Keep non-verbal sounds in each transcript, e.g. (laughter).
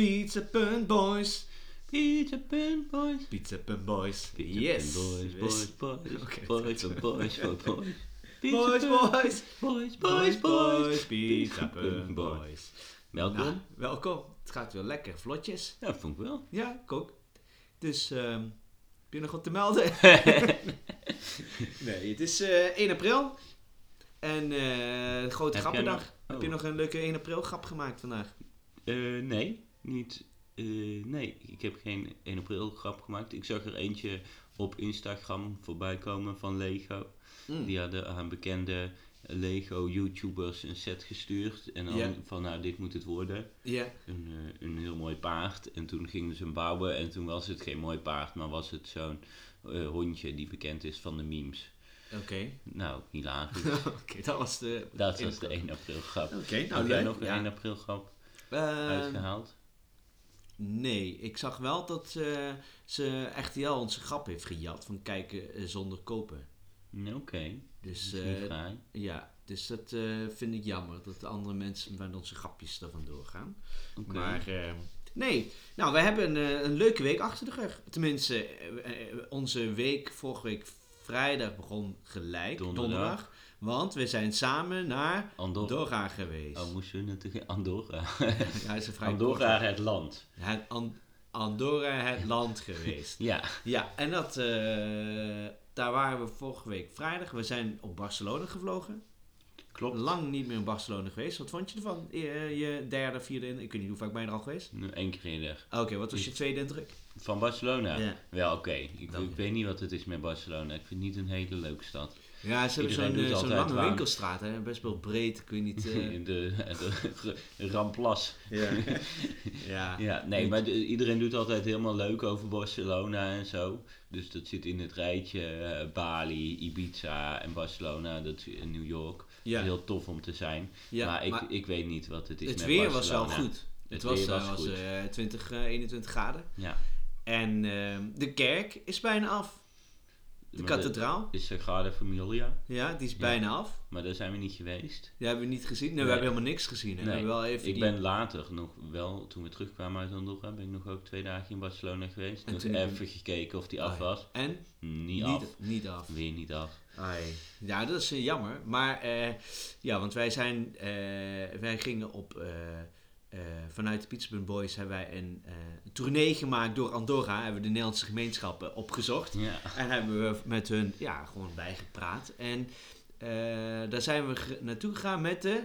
Pizza Punt Boys. Pizza Punt Boys. Pizza Punt Boys. Pizza yes. Boys, boys, (laughs) boys, Oké. boys, boys, boys, boys, (laughs) boys. Boys, boys. boys, Boys, boys. Pizza Punt Boys. Welkom. Nou, welkom. Het gaat weer lekker vlotjes. Ja, vond ik wel. Ja, ik ook. Dus, ehm heb je nog wat te melden? (laughs) nee, het is eh 1 april. En eh grote grappendag. nog- Heb oh. je nog een leuke 1 april grap gemaakt vandaag? Eh, nee, niet. eh, nee, ik heb geen 1 april grap gemaakt. Ik zag er eentje op Instagram voorbij komen van Lego. Mm. Die hadden aan bekende Lego-YouTubers een set gestuurd. En dan van, nou, dit moet het worden. Ja. Een, eh, een heel mooi paard. En toen gingen ze hem bouwen. En toen was het geen mooi paard, maar was het zo'n eh, hondje die bekend is van de memes. Oké. Nou, hilarisch. (laughs) Oké, dat was de... Dat was de 1 april grap. Oké, nou Heb jij nog een Ja. 1 april grap Ehm, uitgehaald? Nee, ik zag wel dat eh, ze echt wel onze grap heeft gejat van kijken eh, zonder kopen. Oké, Dus fraai. ja, dus dat vind ik jammer dat de andere mensen met onze grapjes er vandoor gaan. Oké. Maar nee, nou, we hebben een, een leuke week achter de rug. Tenminste, onze week vorige week vrijdag begon gelijk, Donderdag. donderdag. Want we zijn samen naar Andorra. Andorra geweest. Oh, moesten we natuurlijk (laughs) Andorra. ja, is een vrij Andorra, kort- het land. Het An- Andorra, het land geweest. Ja, Ja, en dat, eh, daar waren we vorige week vrijdag. We zijn op Barcelona gevlogen. klopt. Lang niet meer in Barcelona geweest. Wat vond je ervan? Je, je derde, vierde indruk? Ik weet niet hoe vaak ben je er al geweest? Één keer eerder. Oké, wat was je tweede indruk? Van Barcelona? Ja. Wel, oké. Ik, ik weet niet wat het is met Barcelona. Ik vind het niet een hele leuke stad. Ja, ze hebben zo'n eh, lange winkelstraat. Hè? Best wel breed. Ik weet niet... (laughs) eh, de, de, Ramplas. ja. (laughs) ja. Ja, nee, maar de- iedereen doet altijd helemaal leuk over Barcelona en zo. Dus dat zit in het rijtje eh, Bali, Ibiza en Barcelona, dat New York. Ja. Heel tof om te zijn. Ja, maar, ik, maar ik weet niet wat het is het met weer was wel goed. Het, Het was, weer eh, was was goed. eh, 20, eh, 21 graden. Ja. En de kerk is bijna af. De kathedraal. de- Is Sagrada Familia, Ja, die is Ja. bijna af. maar daar zijn we niet geweest. Die hebben we niet gezien. Nee, Nee. we hebben helemaal niks gezien. hè. We Nee, hebben wel even Ik die- ben later nog wel, toen we terugkwamen uit Andorra, ben ik nog ook twee dagen in Barcelona geweest. En Nog toen- even gekeken of die af was. En? Niet, af. Niet af. Weer niet af. Ai. Ja, dat is eh, jammer. Maar eh, ja, want wij zijn, eh, wij gingen op, eh, vanuit de Pizza Boys hebben wij een eh, tournee gemaakt door Andorra. Hebben we de Nederlandse gemeenschappen opgezocht. Ja. En hebben we met hun, ja, gewoon bijgepraat. En eh, daar zijn we naartoe gegaan met de,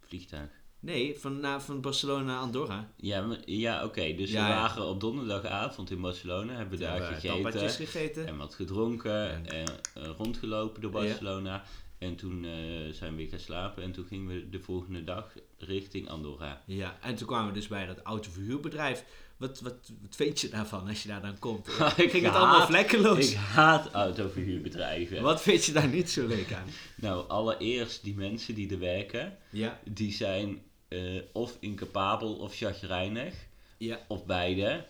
Vliegtuig. nee, van, van Barcelona naar Andorra. Ja, maar- ja oké. Dus Ja, we ja. lagen op donderdagavond in Barcelona, hebben daar we gegeten tapatjes gegeten. en wat gedronken En- en rondgelopen door. Barcelona. En toen eh, zijn we weer gaan slapen en toen gingen we de volgende dag richting Andorra. Ja, en toen kwamen we dus bij dat autoverhuurbedrijf. Wat, wat, wat vind je daarvan als je daar dan komt? (laughs) Ik Ging het allemaal vlekkeloos? Ik haat autoverhuurbedrijven. Wat vind je daar niet zo leuk aan? (laughs) Nou, allereerst die mensen die er werken, Ja, die zijn eh, of incapabel of chagrijnig. ja. Of beide.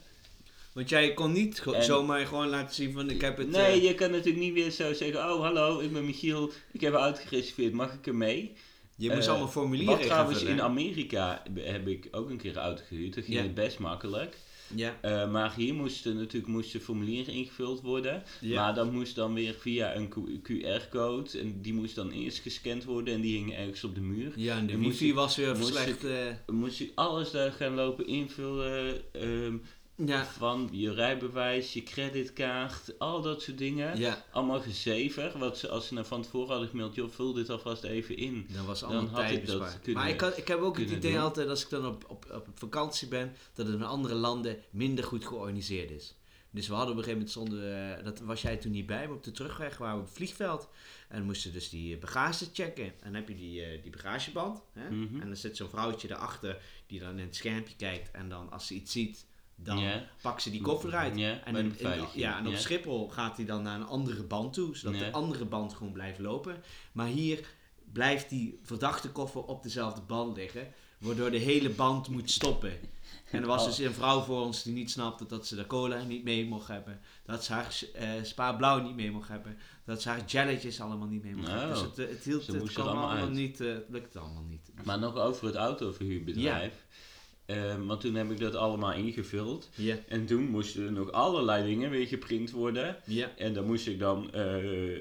Want jij kon niet go- En- zomaar gewoon laten zien van ik heb het... Nee, eh, je kan natuurlijk niet weer zo zeggen: Oh, hallo, ik ben Michiel, ik heb een auto gereserveerd, mag ik er mee? je moest eh, allemaal formulieren Wat trouwens in? Amerika heb ik ook een keer een auto gehuurd, dat ging Ja. het best makkelijk. Ja, Eh, maar hier moesten natuurlijk moesten formulieren ingevuld worden. Ja. Maar dat moest dan weer via een QR-code. En die moest dan eerst gescand worden en die hing ergens op de muur. ja, en de moest ik- was weer moest slecht. moest ik alles daar gaan lopen invullen. ehm, ja, van je rijbewijs, je creditkaart, al dat soort dingen. ja, Allemaal gezever. Wat ze, als ze nou van tevoren hadden gemeld, joh, vul dit alvast even in. dat was Dan allemaal had tijd ik dat kunnen- Maar ik, had, ik heb ook het idee doen. altijd als ik dan op, op, op vakantie ben, dat het in andere landen minder goed georganiseerd is. Dus we hadden op een gegeven moment stonden, eh, dat was jij toen niet bij, maar op de terugweg waren we op het vliegveld. En moesten dus die eh, bagage checken. En dan heb je die, eh, die bagageband. Hè? Mhm. En dan zit zo'n vrouwtje erachter die dan in het schermpje kijkt. En dan als ze iets ziet, dan Ja. pakt ze die koffer. Ja, en, in- in- ja, en op. Schiphol gaat hij dan naar een andere band toe. Zodat de andere band gewoon blijft lopen. Maar hier blijft die verdachte koffer op dezelfde band liggen. Waardoor de hele band moet stoppen. En er was Oh. dus een vrouw voor ons die niet snapte dat ze de cola niet mee mocht hebben. Dat ze haar eh spa blauw niet mee mocht hebben. Dat ze haar jelletjes allemaal niet mee mocht hebben. Dus Oh. het, het, hield, het allemaal allemaal uit. niet, eh, het lukte allemaal niet. Maar nog over het autoverhuurbedrijf. Ehm, want toen heb ik dat allemaal ingevuld. En toen moesten er nog allerlei dingen weer geprint worden. En dan moest ik dan eh,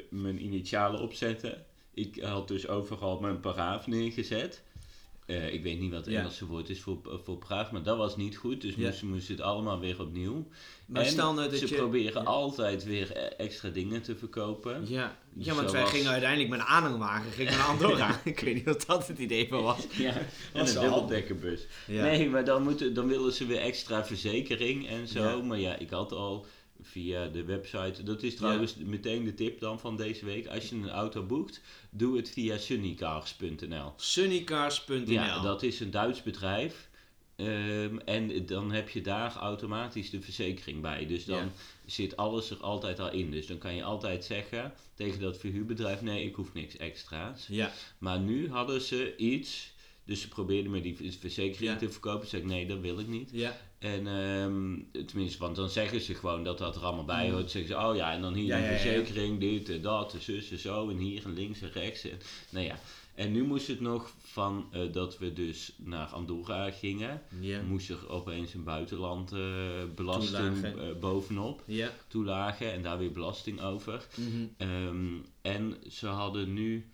mijn initialen opzetten. Ik had dus overal mijn paraaf neergezet. Eh, ik weet niet wat het Ja. Engelse woord is voor, voor paraaf, maar dat was niet goed. Dus Ja. moesten moest het allemaal weer opnieuw. Maar en stel nou dat ze je... proberen ja. altijd weer eh, extra dingen te verkopen. Ja, ja want wij gingen uiteindelijk met een aanhangwagen gingen naar Andorra. (laughs) ik weet niet of dat het idee van was. Ja, en een dubbeldekkerbus. Nee, maar dan, moeten, dan willen ze weer extra verzekering en zo. Maar ja, ik had al via de website. Dat is trouwens meteen de tip dan van deze week. Als je een auto boekt, doe het via sunnycars.nl. Sunnycars.nl Ja, dat is een Duits bedrijf. Ehm, en dan heb je daar automatisch de verzekering bij. Dus dan Ja. zit alles er altijd al in. Dus dan kan je altijd zeggen tegen dat verhuurbedrijf: nee, ik hoef niks extra's. Ja, Maar nu hadden ze iets. Dus ze probeerden me die verzekering Ja. te verkopen. Zeg ik, nee, dat wil ik niet. ja, En ehm, tenminste, want dan zeggen ze gewoon dat dat er allemaal bij hoort. Zeggen ze, oh ja, en dan hier Mm. Ja, een ja, ja. verzekering, dit en dat, en zus en zo. En hier en links en rechts. En, nou ja. En nu moest het nog van eh, dat we dus naar Andorra gingen. Moest er opeens een buitenland eh, belasting eh, bovenop. ja. Toelage en daar weer belasting over. Mhm. Ehm, en ze hadden nu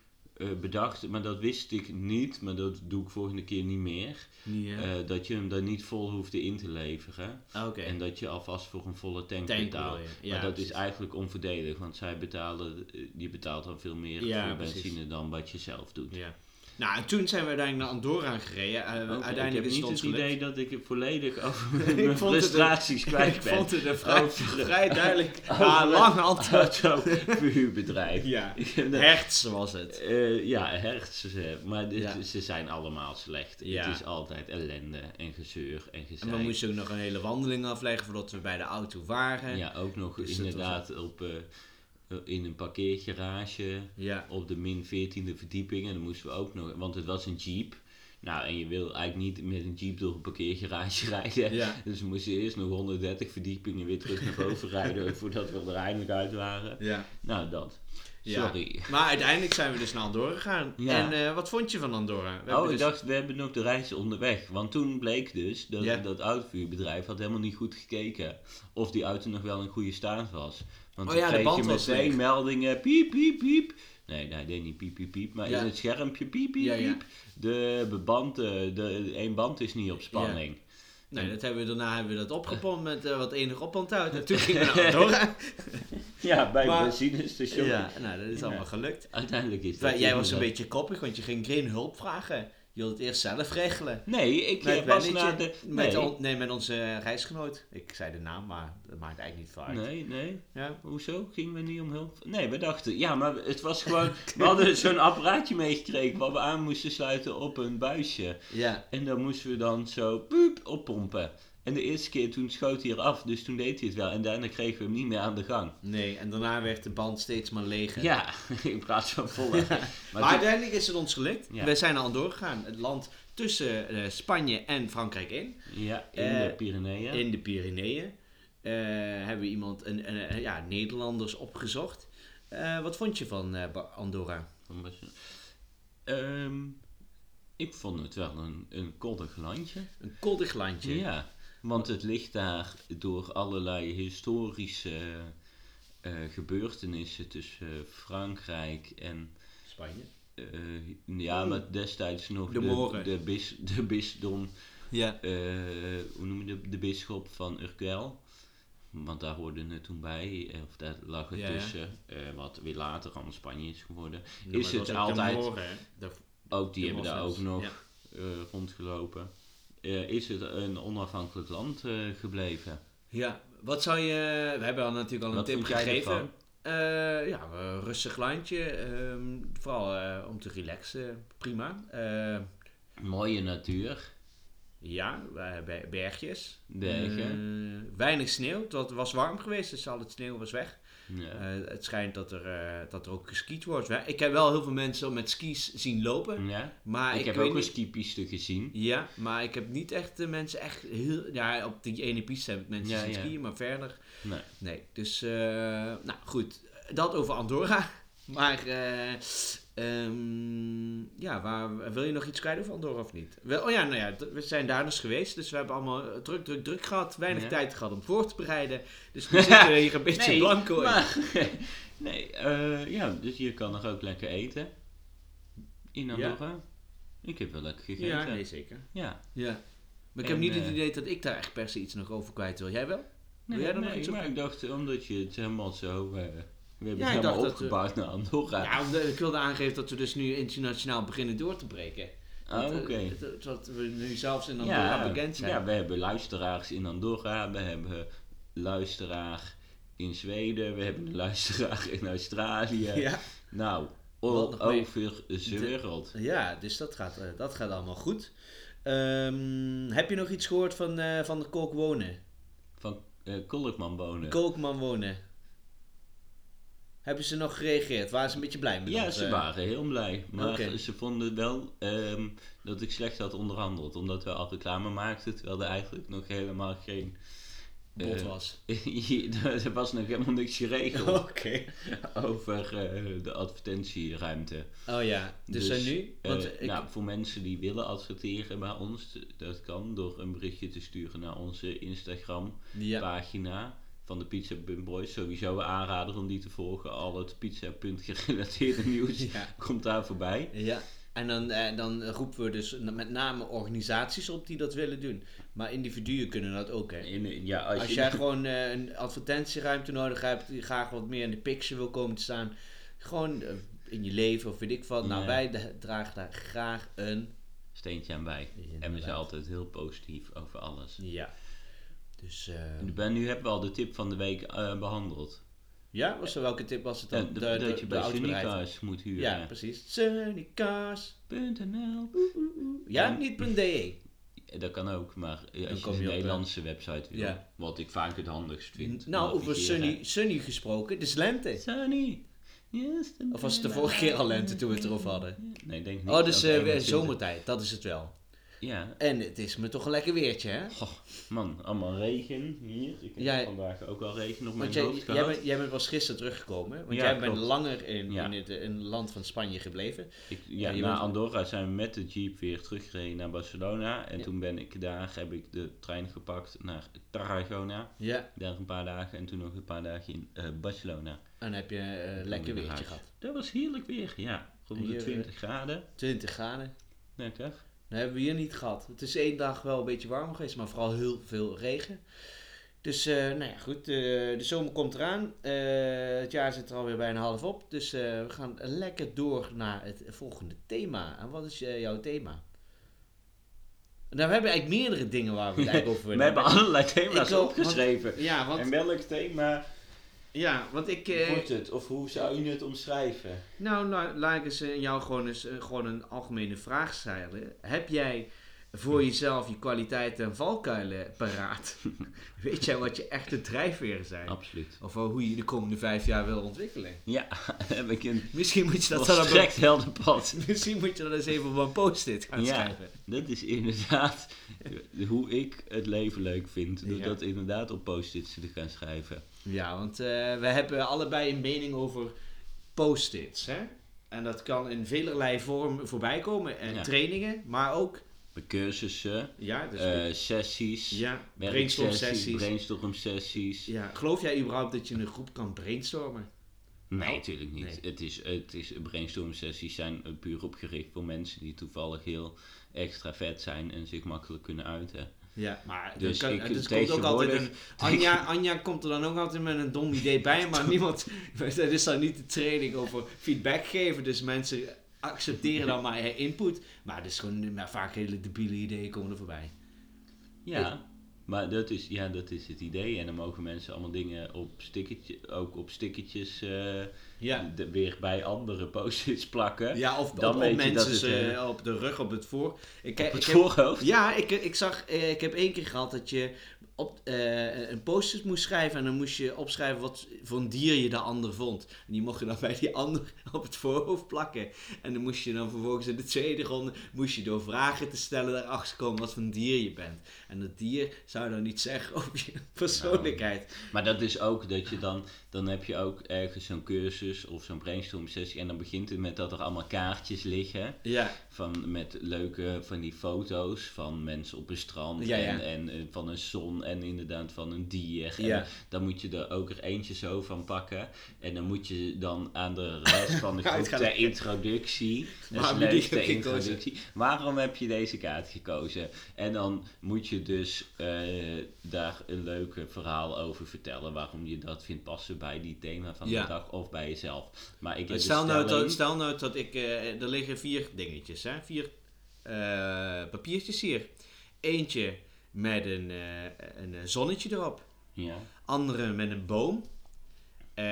bedacht, maar dat wist ik niet, maar dat doe ik volgende keer niet meer. Eh, dat je hem daar niet vol hoefde in te leveren. Oké. En dat je alvast voor een volle tank, Tank betaalt. je. Ja, maar dat precies. is eigenlijk onvoordelig, want zij betalen, eh, die betaalt dan veel meer Ja, voor precies. benzine dan wat je zelf doet. Ja. Nou, en toen zijn we uiteindelijk naar Andorra gereden. Eh, uiteindelijk ik heb is niet het idee dat ik het volledig (laughs) over Ik mijn een- frustraties kwijt (laughs) Ik ben. vond het een vrij, Over- vrij duidelijk (laughs) ja, lang antwoord. Autoverhuurbedrijf. Ja, Ik Hertz was het. Eh, ja, hertz, maar dit- Ja. ze zijn allemaal slecht. Ja. Het is altijd ellende en gezeur en En gezeik. we moesten ook nog een hele wandeling afleggen voordat we bij de auto waren. Ja, ook nog Dus inderdaad op, eh, in een parkeergarage Ja. op de min 14e verdieping. En dan moesten we ook nog, want het was een jeep. Nou, en je wil eigenlijk niet met een jeep door een parkeergarage (laughs) rijden. Ja. Dus we moesten eerst nog 130 verdiepingen weer terug naar boven (laughs) rijden voordat we er eindelijk uit waren. Ja. Nou, dat. Ja. Sorry. Maar uiteindelijk zijn we dus naar Andorra gegaan. Ja. En eh, wat vond je van Andorra? We Oh, ik dus- dacht, we hebben nog de reis onderweg. Want toen bleek dus dat Ja. dat autovuurbedrijf had helemaal niet goed gekeken of die auto nog wel in goede staat was. Want Oh ja, de band je was meteen meldingen, piep, piep, piep. Nee, hij deed niet piep, piep, piep, maar Ja. in het schermpje piep, piep, Ja, ja. piep. De band, eh, de één band is niet op spanning. Nee, dat hebben we, daarna hebben we dat opgepompt met eh, wat enig oponthoud. En (laughs) toen gingen we naar Andorra. (laughs) Ja, bij Maar- een benzinestation. ja, nou, dat is allemaal gelukt. Uiteindelijk is dat Jij was een beetje koppig, want je ging geen hulp vragen. Je wilde het eerst zelf regelen. Nee, ik Met eh, was naar de... Met, Nee, on- nee, met onze reisgenoot. Ik zei de naam, maar dat maakt eigenlijk niet veel uit. nee, nee. Ja? Hoezo? Gingen we niet om hulp? Nee, we dachten, ja, maar het was gewoon. (laughs) We hadden zo'n apparaatje meegekregen waar we aan moesten sluiten op een buisje. Ja. En dan moesten we dan zo puup oppompen. En de eerste keer toen schoot hij eraf, dus toen deed hij het wel. En daarna kregen we hem niet meer aan de gang. Nee, en daarna werd de band steeds maar leger. Ja, (laughs) in plaats van voller. (laughs) Maar, Maar toen- uiteindelijk is het ons gelukt. Ja. We zijn naar Andorra gegaan. Het land tussen eh, Spanje en Frankrijk in. ja, in Eh, de Pyreneeën. In de Pyreneeën. eh, hebben we iemand, een, een- een- ja, Nederlanders opgezocht. Eh, wat vond je van eh, Andorra? Ehm, ik vond het wel een, een koddig landje. Een koddig landje. Ja, want het ligt daar door allerlei historische eh, gebeurtenissen tussen eh, Frankrijk en. Spanje. eh, ja, maar destijds nog De Moren. de, bis, de bisdom. Ja. eh, hoe noem je de, de bisschop van Urquell? Want daar hoorde het toen bij, of daar lag het Ja, ja. tussen, eh, wat weer later aan Spanje is geworden. Ja, is het de altijd, Moren? De- ook die de hebben daar ook nog Ja. eh, rondgelopen. Eh, is het een onafhankelijk land eh, gebleven? Ja, wat zou je... We hebben al natuurlijk al een Wat tip gegeven. Eh, ja, een rustig landje. ehm, vooral om te relaxen. Prima. Mooie natuur. ja, be- bergjes. Bergen. Weinig sneeuw. Het was warm geweest, dus al het sneeuw was weg. Ja. Eh, het schijnt dat er, eh, dat er ook geskiet wordt. Ik heb wel heel veel mensen met skis zien lopen. ja. Maar ik, ik, heb ook een skipiste gezien. Ja, maar ik heb niet echt de mensen echt heel... Ja, op die ene piste heb ik mensen Ja, zien skiën, maar verder... Nee. Nee, dus... eh, nou, goed. Dat over Andorra. (laughs) Maar... eh, Ehm, ja, waar, wil je nog iets kwijt over Andorra of niet? Wel, oh ja, nou ja, we zijn daar dus geweest. Dus we hebben allemaal eh, druk, druk, druk gehad. Weinig Ja. tijd gehad om voor te bereiden. Dus we (laughs) zitten hier een beetje blanco in. maar, (laughs) nee, eh, ja, dus je kan er ook lekker eten. In Ja. Andorra. Ik heb wel lekker gegeten. Ja, nee, zeker. Ja. Ja. Maar ik En, heb niet het eh, idee dat ik daar echt per se iets nog over kwijt wil. Jij wel? Nee, jij nog nee, iets op- maar ik dacht, omdat je het helemaal zo... eh, we hebben Ja, het helemaal eh, opgebouwd naar Andorra. Ja, ik wilde aangeven dat we dus nu internationaal beginnen door te breken. ah, oké. dat- we nu zelfs in Andorra bekend zijn. Ja, we hebben luisteraars in Andorra, we hebben luisteraar in Zweden, we hebben een luisteraar in Australië. (laughs) ja. Nou, all over de wereld. Ja, dus dat gaat, eh, dat gaat allemaal goed. Ehm, heb je nog iets gehoord van, eh, van de Kolk Wonen? Van eh Kolkman wonen. Kolkman Wonen. Hebben ze nog gereageerd? Waren ze een beetje blij met ja, ons? ze eh? waren heel blij. Maar ze vonden wel ehm, dat ik slecht had onderhandeld. Omdat we al reclame maakten, terwijl er eigenlijk nog helemaal geen... Bot eh, was. (laughs) er was nog helemaal niks geregeld (laughs) Oké. over eh, de advertentieruimte. Oh ja, dus, en nu? Want eh, ik, nou, voor mensen die willen adverteren bij ons, dat kan door een berichtje te sturen naar onze Instagram ja. Van de Pizza Boys. Sowieso een aanrader om die te volgen. Al het pizza punt gerelateerde (laughs) nieuws Ja. komt daar voorbij. Ja, en dan, eh, dan roepen we dus met name organisaties op die dat willen doen. Maar individuen kunnen dat ook, hè? In, ja, als, Als je, jij (laughs) gewoon eh, een advertentieruimte nodig hebt, die graag wat meer in de picture wil komen te staan, gewoon eh, in je leven of weet ik wat. Nou, Ja. wij dragen daar graag een. steentje aan bij. En we zijn altijd heel positief over alles. Ja. Dus, eh, En ben, nu hebben we al de tip van de week eh, behandeld. ja, was er welke tip was het dan? de- De- de- dat je bij. Sunnycars moet huren. Ja, precies. Sunnycars. .nl. Ja, En- niet .de. (laughs) Dat kan ook, maar eh, als je de op, Nederlandse website wil, Ja. wat ik vaak het handigst vind. Nou, over. Sunny, Sunny gesproken, de lente. Sunny. Yes, Of was het de vorige keer al lente toen we het erover hadden? Nee, denk niet. Oh, dus eh, 21. zomertijd, dat is het wel. Ja. En het is me toch een lekker weertje, hè? Goh, man, allemaal regen hier. Ik heb Ja, vandaag ook al regen op mijn jij, hoofd jij, bent, jij bent pas gisteren teruggekomen, want Ja, jij bent langer in, Ja. in, het, in het land van Spanje gebleven. Ik, Ja, na bent- Andorra zijn we met de jeep weer teruggereden naar Barcelona. En Ja. toen ben ik daar, heb ik de trein gepakt naar Tarragona. Ja, Daar een paar dagen en toen nog een paar dagen in eh, Barcelona. en heb je eh, toen lekker weertje gehad. Dat was heerlijk weer, ja. Rond de Hier, eh, 20 graden. 20 graden. Lekker. Dat hebben we hier niet gehad. Het is één dag wel een beetje warm geweest, maar vooral heel veel regen. Dus, eh, nou ja, goed. eh, de zomer komt eraan. Eh, het jaar zit er alweer bijna half op. Dus we gaan lekker door naar het volgende thema. En wat is jouw thema? Nou, we hebben eigenlijk meerdere dingen waar we het over (laughs) We willen hebben allerlei thema's opgeschreven. Ja, want, En welk thema ja, want ik... eh, wordt het? Of hoe zou je het omschrijven? Nou, la- laat ik eens eh, jou gewoon, eens, eh, gewoon een algemene vraag stellen. Heb jij voor jezelf je kwaliteiten en valkuilen paraat? (laughs) Weet jij wat je echte drijfveren zijn? Absoluut. Of hoe je de komende vijf jaar wil ontwikkelen? Ja, (laughs) heb ik een Misschien moet je dat dan helder pad. (laughs) misschien moet je dat eens even op een post-it gaan Ja. schrijven. Dat is inderdaad hoe ik het leven leuk vind. Door Ja. dat inderdaad op post-its te gaan schrijven. Ja, want eh, we hebben allebei een mening over post-its. Hè? En dat kan in velerlei vorm voorbij komen. En Ja. trainingen, maar ook cursussen, ja, dus eh, sessies, ja, brainstorm sessies. brainstorm sessies. Ja, geloof jij überhaupt dat je in een groep kan brainstormen? Nee, natuurlijk niet. Nee. Het is, het is, brainstorm sessies zijn eh, puur opgericht voor mensen die toevallig heel extra vet zijn en zich makkelijk kunnen uiten. Ja, maar Dus kan, ik- dus komt ook altijd een, (laughs) Anja, Anja komt er dan ook altijd met een dom idee bij, maar (laughs) niemand, dat (laughs) is dan niet de training over feedback geven, dus mensen accepteren dan maar eh, input, maar het is gewoon maar vaak hele debiele ideeën komen er voorbij. Ja, maar dat is, ja, dat is het idee. En dan mogen mensen allemaal dingen op stickertjes, ook op stickertjes eh, Ja. de- weer bij andere post-its plakken. Ja, of Dan op, dat mensen het, ze, eh, op de rug, op het voor. Ik, op ik het heb- voorhoofd. Ja, ik, ik zag, eh, ik heb één keer gehad dat je op, eh, een post-it moest schrijven en dan moest je opschrijven wat voor een dier je de ander vond. En die mocht je dan bij die ander (laughs) op het voorhoofd plakken. En dan moest je dan vervolgens in de tweede ronde, moest je door vragen te stellen daarachter komen wat voor een dier je bent. En dat dier zou dan niet zeggen over je (laughs) persoonlijkheid? Maar dat is ook dat je dan, dan heb je ook ergens zo'n cursus of zo'n brainstorm sessie. En dan begint het met dat er allemaal kaartjes liggen. Ja, Van, met leuke van die foto's van mensen op een strand. Ja, ja. En, en eh, van een zon en inderdaad van een dier. Ja. En dan moet je er ook er eentje zo van pakken. En dan moet je dan aan de rest van de (laughs) groep ter introductie. (laughs) Waarom gekozen? introductie. Waarom heb je deze kaart gekozen? En dan moet je dus eh, daar een leuk verhaal over vertellen. Waarom je dat vindt passen bij die thema van Ja. de dag of bij jezelf. Maar ik heb stel nou, dat, stel nou dat ik... eh, er liggen vier dingetjes, hè? Vier eh, papiertjes hier. Eentje met een, eh, een zonnetje erop. Ja. Andere met een boom. Eh,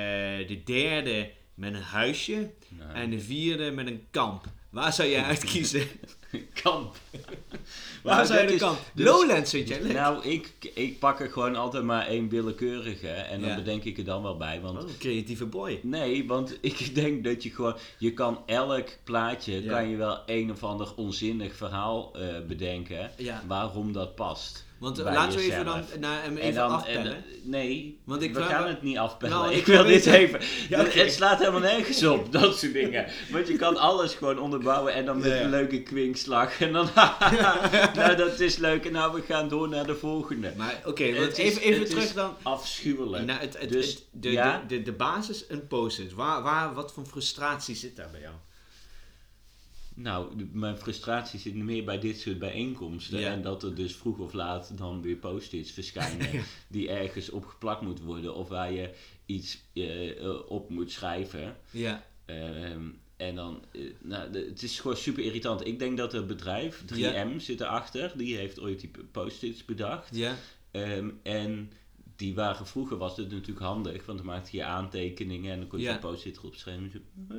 de derde met een huisje. En de vierde met een kamp. Waar zou jij (laughs) uitkiezen? (laughs) Kamp. (laughs) Waar dat de kamp? dus- Lowlands vind jij leuk? Nou, ik, ik pak er gewoon altijd maar één willekeurige en dan bedenk ik er dan wel bij. Want Oh, creatieve boy. nee, want (laughs) ik denk dat je gewoon, je kan elk plaatje, Ja. kan je wel een of ander onzinnig verhaal eh, bedenken Ja. waarom dat past. Want eh, laten we even, dan, naar, hem En even dan, afpellen. en, nee, Want ik we gaan het niet afpellen. Nou, ik ik wil dit even. Ja. Het slaat helemaal nergens op, (laughs) dat soort dingen. Want je kan alles gewoon onderbouwen en dan met een leuke kwinkslag. En dan, (laughs) nou dat is leuk. En nou we gaan door naar de volgende. Maar oké, is- even, even het terug is dan. Afschuwelijk. Nou, het, het, Dus, het- de, ja? de, de, de basis een post-it. Waar, waar, wat voor frustratie zit daar bij jou? Nou, de- mijn frustratie zit meer bij dit soort bijeenkomsten. Ja. En dat er dus vroeg of laat dan weer post-its verschijnen (laughs) die ergens opgeplakt moeten worden. Of waar je iets eh, eh, op moet schrijven. Ja, Ehm, en dan, eh, nou, de- het is gewoon super irritant. Ik denk dat het bedrijf, 3M, zit erachter. Die heeft ooit die post-its bedacht. ja, Ehm, en die waren vroeger was het natuurlijk handig, want dan maakte je aantekeningen en dan kon je Ja. een post-it erop schrijven. Zo, bla,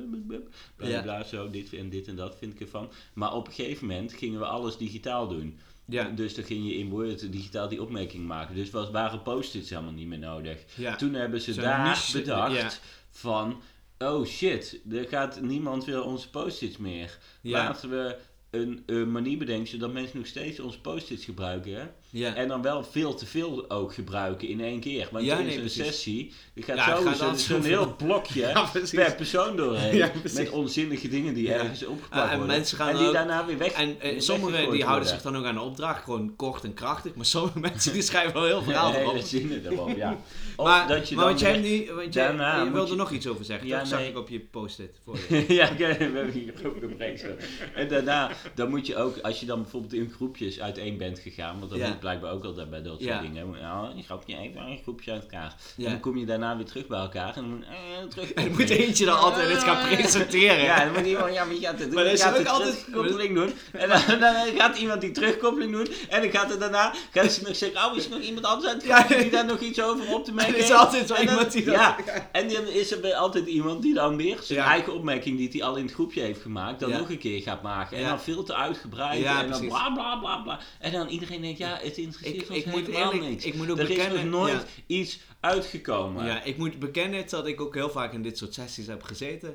bla, Ja. bla, zo, dit en dit en dat vind ik ervan. Maar op een gegeven moment gingen we alles digitaal doen. ja, Dus dan ging je in Word digitaal die opmerking maken. Dus was, waren post-its helemaal niet meer nodig. ja. Toen hebben ze daar niche- bedacht van... Oh shit, er gaat niemand wil onze post-its meer. Laten we een, een manier bedenken zodat mensen nog steeds onze post-its gebruiken. Ja. En dan wel veel te veel ook gebruiken in één keer. Want Ja, in nee, zo'n precies. sessie, er gaat Ja, zo gaat zo'n dan heel blokje (laughs) Ja, per persoon doorheen. (laughs) Ja, met onzinnige dingen die Ja. ergens opgeplakt Ah, en worden. mensen gaan en die ook- daarna weer weg En weer sommigen die houden zich dan ook aan de opdracht, gewoon kort en krachtig. Maar sommige (laughs) mensen die schrijven wel heel verhaal erop. zinnen erop, ja. Of Maar, dat je maar dan want jij, want jij je wilde je- nog iets over zeggen, Ja, toch? Zag ik op je post-it voor je. ja, we hebben hier ook een brainstorm. En daarna, dan moet je ook, als je dan bijvoorbeeld in groepjes uiteen bent gegaan, want dat Ja. moet blijkbaar ook altijd bij dat soort Ja. dingen. Nou, een grapje even, een groepje uit elkaar. Ja. En dan kom je daarna weer terug bij elkaar en dan moet, eh, terug. (laughs) En dan moet eentje dan altijd het gaan presenteren. Ja, dan moet iemand, ja, je gaat het doen. Maar dan gaat ook altijd- terugkoppeling doen. En dan, (laughs) dan gaat iemand die terugkoppeling doen. En dan gaat er daarna, gaat ze nog zeggen, oh, is er nog iemand anders aan het Ja. die daar nog iets over op te (laughs) merken Er is heeft? altijd wel iemand die dat- Ja, en dan is er altijd iemand die dan weer zijn Ja. eigen opmerking die hij al in het groepje heeft gemaakt, dan Ja. nog een keer gaat maken. En Ja. dan veel te uitgebreid. Ja, en dan bla bla bla bla. En dan iedereen denkt, ja, Ik, ik moet eerlijk, niks. ik moet ook er is bekennen... nog nooit ja. iets uitgekomen. Ja, ik moet bekennen dat ik ook heel vaak in dit soort sessies heb gezeten.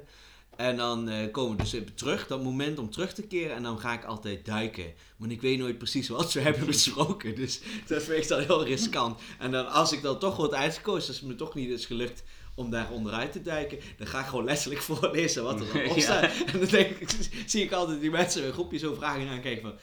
En dan eh, komen we dus even terug, dat moment om terug te keren. En dan ga ik altijd duiken. Want ik weet nooit precies wat we (laughs) hebben besproken. Dus (laughs) dat vind ik dan heel riskant. En dan als ik dan toch word uitgekozen, als het me toch niet is gelukt om daar onderuit te duiken. Dan ga ik gewoon letterlijk (laughs) voorlezen wat er dan op Ja. staat. En dan denk ik, zie ik altijd die mensen in groepjes zo vragen aankijken van...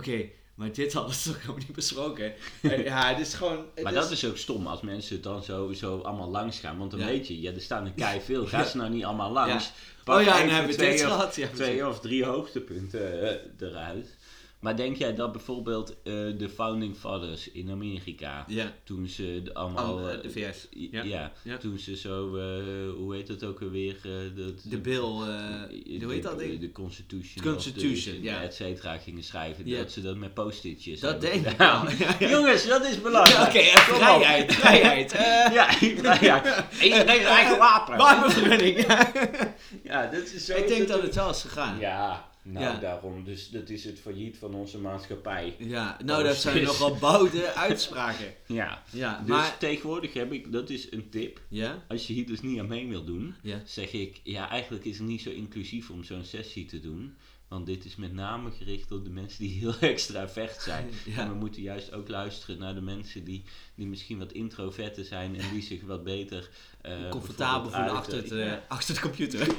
Oké, maar dit hadden we toch helemaal niet besproken. (laughs) En ja, het is gewoon... het Maar dat is ook stom als mensen het dan zo, zo allemaal langs gaan. Want dan Ja. weet je, ja, er staan er kei (laughs) veel. Ga ze nou niet allemaal langs. Ja. Oh ja, en hebben we dit gehad. Ja. Twee of drie hoogtepunten eh, eruit. Maar denk jij dat bijvoorbeeld eh, de Founding Fathers in Amerika, Ja, toen ze de allemaal... Al- eh, de VS. Ja. Ja, Ja. toen ze zo, eh, hoe heet dat ook alweer? eh, dat, De bill, eh, hoe heet dat de, ding? de Constitution. Constitution, de, ja. et cetera, gingen schrijven. Dat ze dat met post-itjes Dat denk ik. (laughs) Jongens, dat is belangrijk. Oké, op. vrijheid, vrijheid. eh (laughs) Ja, vrijheid. (laughs) Iedereen eigen wapen. wapenvergunning. Ja, dat is zo ik denk dat het wel is gegaan. Ja, nou Ja. daarom. Dus dat is het failliet van onze maatschappij. nou dat zijn Precies. nogal boude (laughs) uitspraken. Ja. Ja, Dus maar... tegenwoordig heb ik, dat is een tip. Ja? Als je hier dus niet aan mee wil doen, Ja. zeg ik, ja, eigenlijk is het niet zo inclusief om zo'n sessie te doen. Want dit is met name gericht op de mensen die heel (laughs) extravert zijn. (laughs) Ja. En we moeten juist ook luisteren naar de mensen die, die misschien wat introverter zijn en die zich wat beter eh, Comfortabel voelen achter, het, eh, (laughs) achter de computer.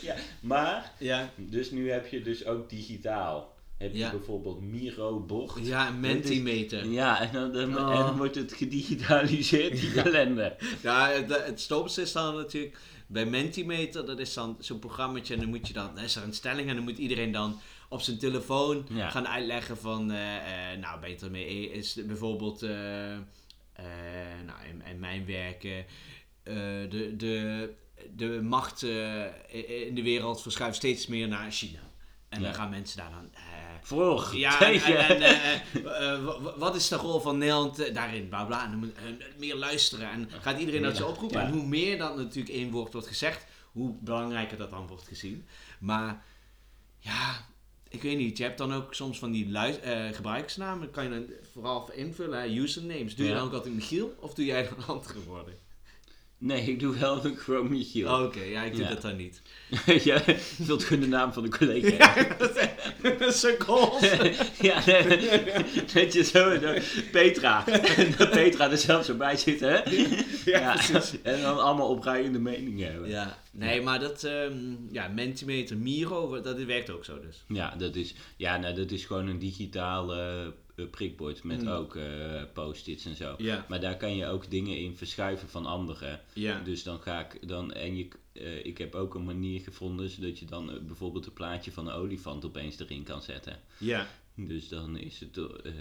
ja, maar, ja. dus nu heb je dus ook digitaal. Heb je Ja. bijvoorbeeld Miro Bocht. ja, een mentimeter. Ja, en dan, dan- Oh. en dan wordt het gedigitaliseerd, die ellende. Ja, het, het stomste is dan natuurlijk bij Mentimeter, dat is dan zo'n programmaatje en dan moet je dan, dan is er een stelling en dan moet iedereen dan op zijn telefoon Ja. gaan uitleggen van, eh, eh, nou beter mee is bijvoorbeeld, eh, nou in, in mijn werken, de, de, de macht in de wereld verschuift steeds meer naar China. En Ja. dan gaan mensen daar dan... Voor, ja, en, tegen. en, en, eh, eh, wa- wa- wat is de rol van Nederland daarin? Bla bla. En meer luisteren. En gaat iedereen dat zo oproepen. En hoe meer dan natuurlijk één woord wordt gezegd, hoe belangrijker dat dan wordt gezien. Maar ja, ik weet niet. Je hebt dan ook soms van die lui- eh, gebruikersnamen. kan je dan vooral invullen. Hè? Usernames. Doe je dan ook altijd Michiel? Of doe jij dan (laughs) andere woorden? Nee, ik doe wel een gewoon Michiel. Oh, Oké, ja, ik doe Ja. dat dan niet. Jij vult gewoon de naam van de collega. Ja, (laughs) dat is zo cool. (laughs) ja, dat je zo, zo- Petra. En (laughs) dat Petra er zelf zo bij zit, hè? Ja. En dan allemaal opruiende meningen hebben. Ja. Ja, nee, maar dat, ehm, ja, Mentimeter, Miro, dat werkt ook zo dus. dat is, ja nou, dat is gewoon een digitale eh, prikbord met Mm. ook eh, post-its en zo. Maar daar kan je ook dingen in verschuiven van anderen. Dus dan ga ik dan, en je, eh, ik heb ook een manier gevonden zodat je dan eh, bijvoorbeeld een plaatje van een olifant opeens erin kan zetten. Ja. Dus dan is het eh,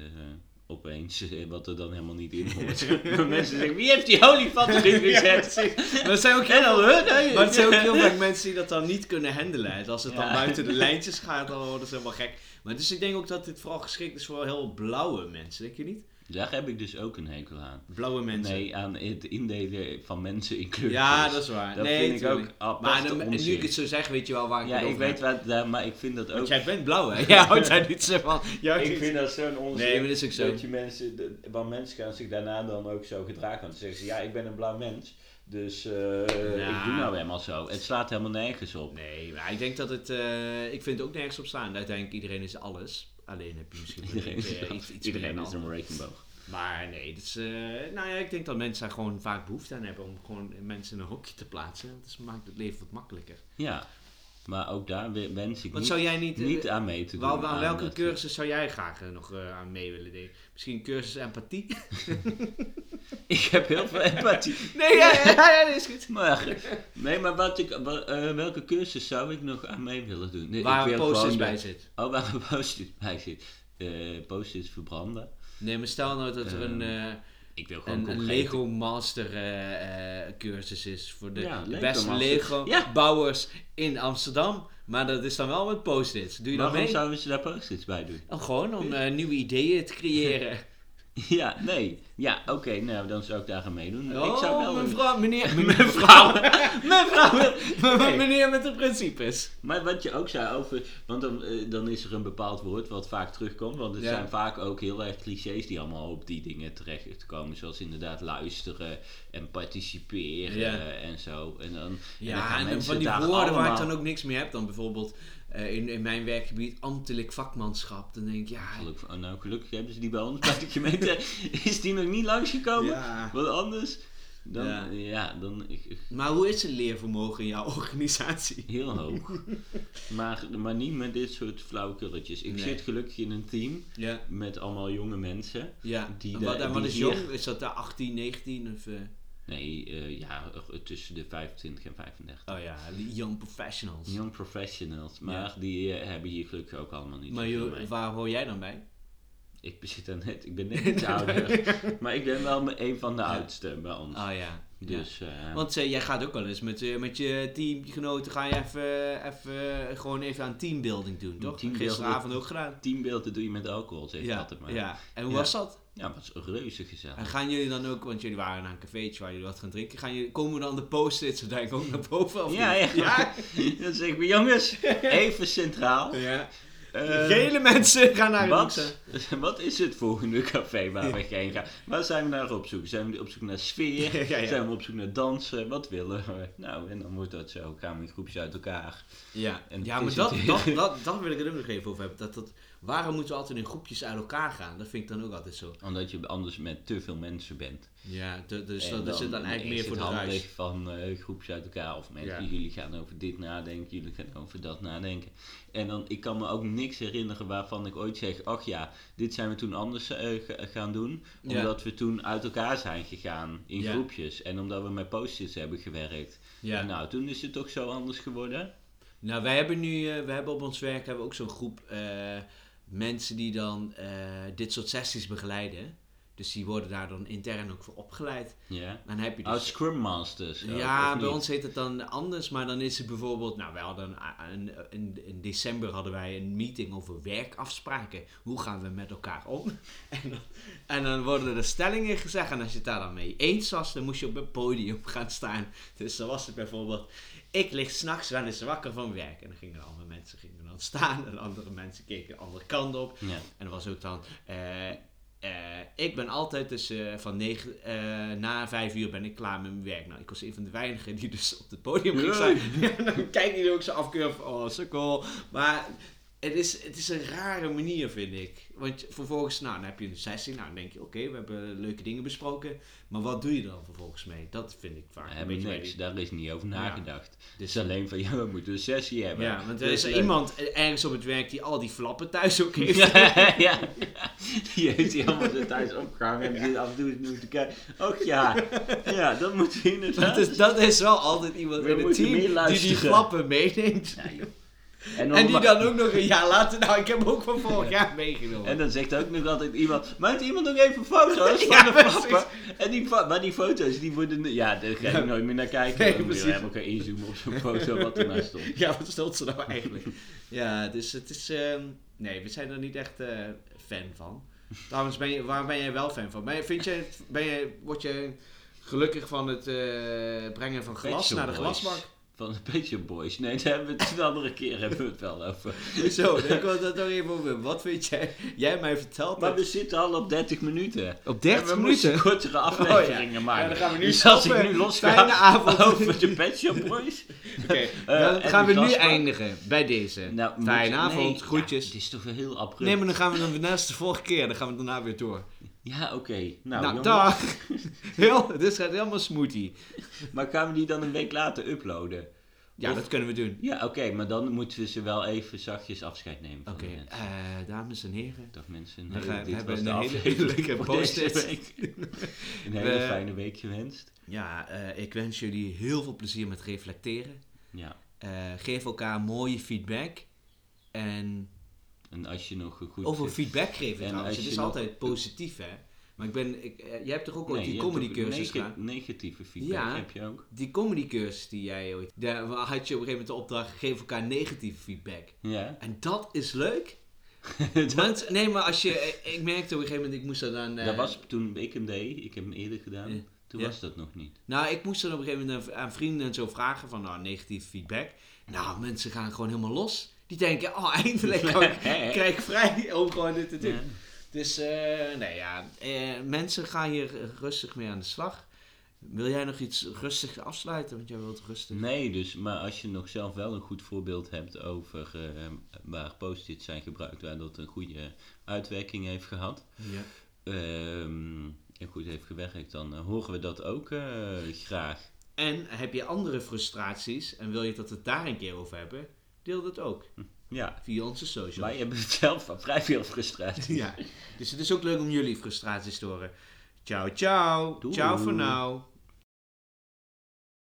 opeens eh, wat er dan helemaal niet in (laughs) hoort. Mensen zeggen, wie heeft die olifant erin (laughs) gezet? Maar het zijn ook huh? Nee. Maar het zijn ook heel vaak (laughs) mensen die dat dan niet kunnen handelen. En Als het dan Ja. buiten de lijntjes gaat, dan worden ze helemaal gek. Maar dus ik denk ook dat dit vooral geschikt is voor heel blauwe mensen, denk je niet? Daar heb ik dus ook een hekel aan. Blauwe mensen. Nee, aan het indelen van mensen in kleurtjes. Ja, dat is waar. Dat nee, vind ik ook apart Maar dan, nu ik het zo zeg, weet je wel waar ik Ja, het ik weet heb. wat, daar, maar ik vind dat ook... Want jij bent blauw, hè? (laughs) Ja, houdt daar niet zo van. Ja, ik vind dat zo'n onzin. Nee, maar dat is ook zo. Dat je mensen, want mensen gaan zich daarna dan ook zo gedragen. Want dan zeggen ze, ja, ik ben een blauw mens. Dus eh, Ja. ik doe nou helemaal zo. Het slaat helemaal nergens op. Nee, maar ik denk dat het... eh, ik vind het ook nergens op staan. Uiteindelijk, iedereen is alles. Alleen heb je misschien Iedereen is, eh, iets, iets iedereen is een regenboog. Maar nee, dat is, eh, nou ja, ik denk dat mensen daar gewoon vaak behoefte aan hebben om gewoon mensen in een hokje te plaatsen. Dat maakt het leven wat makkelijker. Ja, maar ook daar we- wens ik Wat niet, zou jij niet... eh, niet aan mee te doen. wel, aan welke cursus zou jij graag eh, nog aan mee willen doen? Misschien een cursus empathie? (laughs) (laughs) Ik heb heel veel empathie. nee, ja, ja, is goed. Maar, nee, maar wat ik, eh, welke cursus zou ik nog aan mee willen doen? Nee, ik Waar wil een post bij zit. Oh, waar een post-it bij zit. Eh post-its verbranden. Nee, maar stel nou dat er een, Ehm, eh, Ik wil gewoon een, Lego Master cursus is voor de, Ja, de Lego beste Master. Lego Ja. bouwers in Amsterdam. Maar dat is dan wel met post-its. Doe je dat Waarom mee? zouden ze daar post-its bij doen? Oh, gewoon om nieuwe ideeën te creëren. (laughs) (laughs) Ja, nee. Ja, oké, nou dan zou ik daar aan meedoen. Oh, ik zou wel meneer, (laughs) Mevrouw. (laughs) Mevrouw. Nee. meneer met de principes. Maar wat je ook zei over, want dan, eh, dan is er een bepaald woord wat vaak terugkomt. Want Ja. zijn vaak ook heel erg clichés die allemaal op die dingen terecht komen. Zoals inderdaad luisteren en participeren Ja. en zo. En dan, en dan Ja, gaan en, mensen van die woorden waar ik dan ook niks meer heb. Dan bijvoorbeeld eh, in, in mijn werkgebied ambtelijk vakmanschap. Dan denk ik, ja... Gelukkig, oh, nou, gelukkig hebben ze die bij ons (laughs) bij de gemeente. is die nog niet langsgekomen? Ja. Want anders, dan, Ja. ja. dan ik- ik- Maar hoe is het leervermogen in jouw (laughs) organisatie? heel hoog. maar, maar niet met dit soort flauwekulletjes. Ik Nee. zit gelukkig in een team Ja. met allemaal jonge mensen. Ja, Die en de- wat, en wat die is jong? Is dat daar 18, 19 of... eh, Nee, eh, ja, eh, tussen de 25 en 35. oh ja, young professionals. Young professionals, maar die eh, hebben hier gelukkig ook allemaal niet maar joh, waar hoor jij dan bij? Ik zit er net, ik ben net iets ouder. (laughs) maar ik ben wel een van de oudste bij ons. Oh ja. Dus, Want jij gaat ook wel eens met, met je teamgenoten, ga je even, even, gewoon even aan teambuilding doen, toch? Gisteravond ook gedaan. teambeelden doe je met alcohol, zeg ik Ja, altijd maar. ja. En hoe was dat? Ja, het was reuze gezellig. En gaan jullie dan ook, want jullie waren naar een cafeetje waar jullie wat gaan drinken, gaan jullie, komen dan de post-its uiteindelijk ook naar boven? Of Ja, ja. ja. (laughs) Dan zeg ik, jongens, even centraal. Ja. Eh, Gele mensen (laughs) gaan naar wat, (laughs) wat is het volgende café waar we heen gaan? Waar zijn we naar op zoek? Zijn we op zoek naar sfeer? Ja, ja. Zijn we op zoek naar dansen? Wat willen we? Nou, en dan wordt dat zo. Gaan we in groepjes uit elkaar. Ja, En ja maar dat, dat, dat, dat wil ik er ook nog even over hebben. Dat, dat, waarom moeten we altijd in groepjes uit elkaar gaan? Dat vind ik dan ook altijd zo. Omdat je anders met te veel mensen bent. Ja, dus En dat, dat zit dan eigenlijk meer voor de ruis. van eh, groepjes uit elkaar. Of mensen, Ja. jullie gaan over dit nadenken, jullie gaan over dat nadenken. En dan, ik kan me ook niks herinneren waarvan ik ooit zeg, ach ja, dit zijn we toen anders eh, ga- gaan doen. Ja. Omdat we toen uit elkaar zijn gegaan in Ja. groepjes. En omdat we met post-its hebben gewerkt. Ja. Nou, toen is het toch zo anders geworden. Nou, wij hebben nu, eh, we hebben op ons werk hebben we ook zo'n groep mensen die dan eh, dit soort sessies begeleiden. Dus die worden daar dan intern ook voor opgeleid. Ja. Dan heb je Oh, dus... Scrum Masters. ook, ja, bij ons heet het dan anders, maar dan is het bijvoorbeeld, nou, wij hadden een, een, in, in december hadden wij een meeting over werkafspraken. Hoe gaan we met elkaar om? (laughs) En dan, en dan worden er stellingen gezegd en als je het daar dan mee eens was, dan moest je op het podium (laughs) gaan staan. Dus dan was het bijvoorbeeld, ik lig s'nachts wel eens wakker van werk. En dan gingen andere mensen gingen dan staan en andere mensen keken de andere kant op. Ja. En dat was ook dan. eh, eh, ik ben altijd tussen van negen, na vijf uur ben ik klaar met mijn werk. Nou, ik was een van de weinigen die dus op het podium ging staan. (laughs) Ja, dan kijk je er ook zo afkeurig van, oh, sukkel. Maar het is, het is een rare manier, vind ik. Want vervolgens, nou, dan heb je een sessie. Nou, dan denk je, oké, we hebben leuke dingen besproken. Maar wat doe je dan vervolgens mee? Dat vind ik vaak We een beetje... niks, daar is niet over Ja. nagedacht. Het Dus- is alleen van, ja, we moeten een sessie hebben. Ja, want er Dus is iemand ergens op het werk die al die flappen thuis ook (laughs) heeft. ja, die heeft hij allemaal thuis opgehangen en die zit af en toe moeten kijken. Och ja, ja, dat moeten we inderdaad. Dat is, dat is wel altijd iemand We in het team die die flappen meeneemt. Ja, joh. En die dan ook nog een jaar later, nou ik heb hem ook van vorig jaar meegenomen. En dan zegt ook nog altijd iemand, maakt iemand nog even foto's (laughs) van de precies. flappen? En die, maar die foto's, die worden, ja, daar ga ik nooit meer naar kijken. Nee, dan moet je precies. helemaal gaan inzoomen op zo'n foto wat ernaast stond. Ja, wat stelt ze nou eigenlijk? ja, dus het is, ehm, nee, we zijn er niet echt eh, fan van. Trouwens, ben je, waar ben jij wel fan van? Ben je, vind je, ben je, word je gelukkig van het eh, brengen van glas naar de glasbak? Van de Pet Shop Boys. Nee, daar hebben we het een andere keer hebben we het wel over. Zo, ik wil dat nog even over. Wat vind jij, jij mij verteld Maar hebt? we zitten al op 30 minuten. Op En we moeten kortere afleveringen maken. Ja, dan gaan we nu dus als ik stoppen. nu los Fijne avond. (laughs) over de Pet Shop Boys. Oké, dan en gaan we nu eindigen bij deze. Nou, Fijne avond, nee, groetjes. Ja, het is toch wel heel abrupt. Nee, maar dan gaan we dan als de vorige keer, dan gaan we daarna weer door. Ja, oké. Nou, Nou, dag! (laughs) Heel, dit gaat helemaal smoothie. Maar gaan we die dan een week later uploaden? Ja, Of- dat kunnen we doen. Ja, oké, maar dan moeten we ze wel even zachtjes afscheid nemen Oké, eh, dames en heren. Dag mensen, we dit hebben was de een hele leuke week. (laughs) Een hele We- fijne week gewenst. Ja, eh, ik wens jullie heel veel plezier met reflecteren. Ja, Eh, geef elkaar mooie feedback. En en als je nog een goed... over feedback geven En trouwens. Het is altijd positief, hè. Maar ik ben, ik, eh, jij hebt toch ook ooit Nee, die je hebt comedy ook cursus neg- gedaan? Negatieve feedback Ja. heb je ook. Die comedy cursus die jij ooit... Daar had je op een gegeven moment de opdracht, geef elkaar negatieve feedback. Ja. En dat is leuk. (laughs) Want, nee, maar als je... eh, Ik merkte op een gegeven moment, ik moest er dan... eh, dat was toen ik hem deed, ik heb hem eerder gedaan, Ja. toen Ja. was dat nog niet. Nou, ik moest dan op een gegeven moment aan vrienden en zo vragen van, nou, negatief feedback. Nou, mensen gaan gewoon helemaal los. Die denken, oh, (laughs) eindelijk (laughs) kan ik, krijg ik vrij om gewoon dit te doen. Ja. Dus, eh, nee ja, eh, mensen gaan hier rustig mee aan de slag. Wil jij nog iets rustig afsluiten? Want jij wilt rustig. Nee, dus, maar als je nog zelf wel een goed voorbeeld hebt over eh, waar post-its zijn gebruikt, waar dat een goede uitwerking heeft gehad, Ja. ehm, en goed heeft gewerkt, dan eh, horen we dat ook graag. En heb je andere frustraties en wil je dat we het daar een keer over hebben? Deel dat ook Ja, via onze socials. wij hebben het zelf van vrij veel frustratie. Ja, dus het is ook leuk om jullie frustraties te horen. Ciao, ciao. Doei. Ciao voor nou.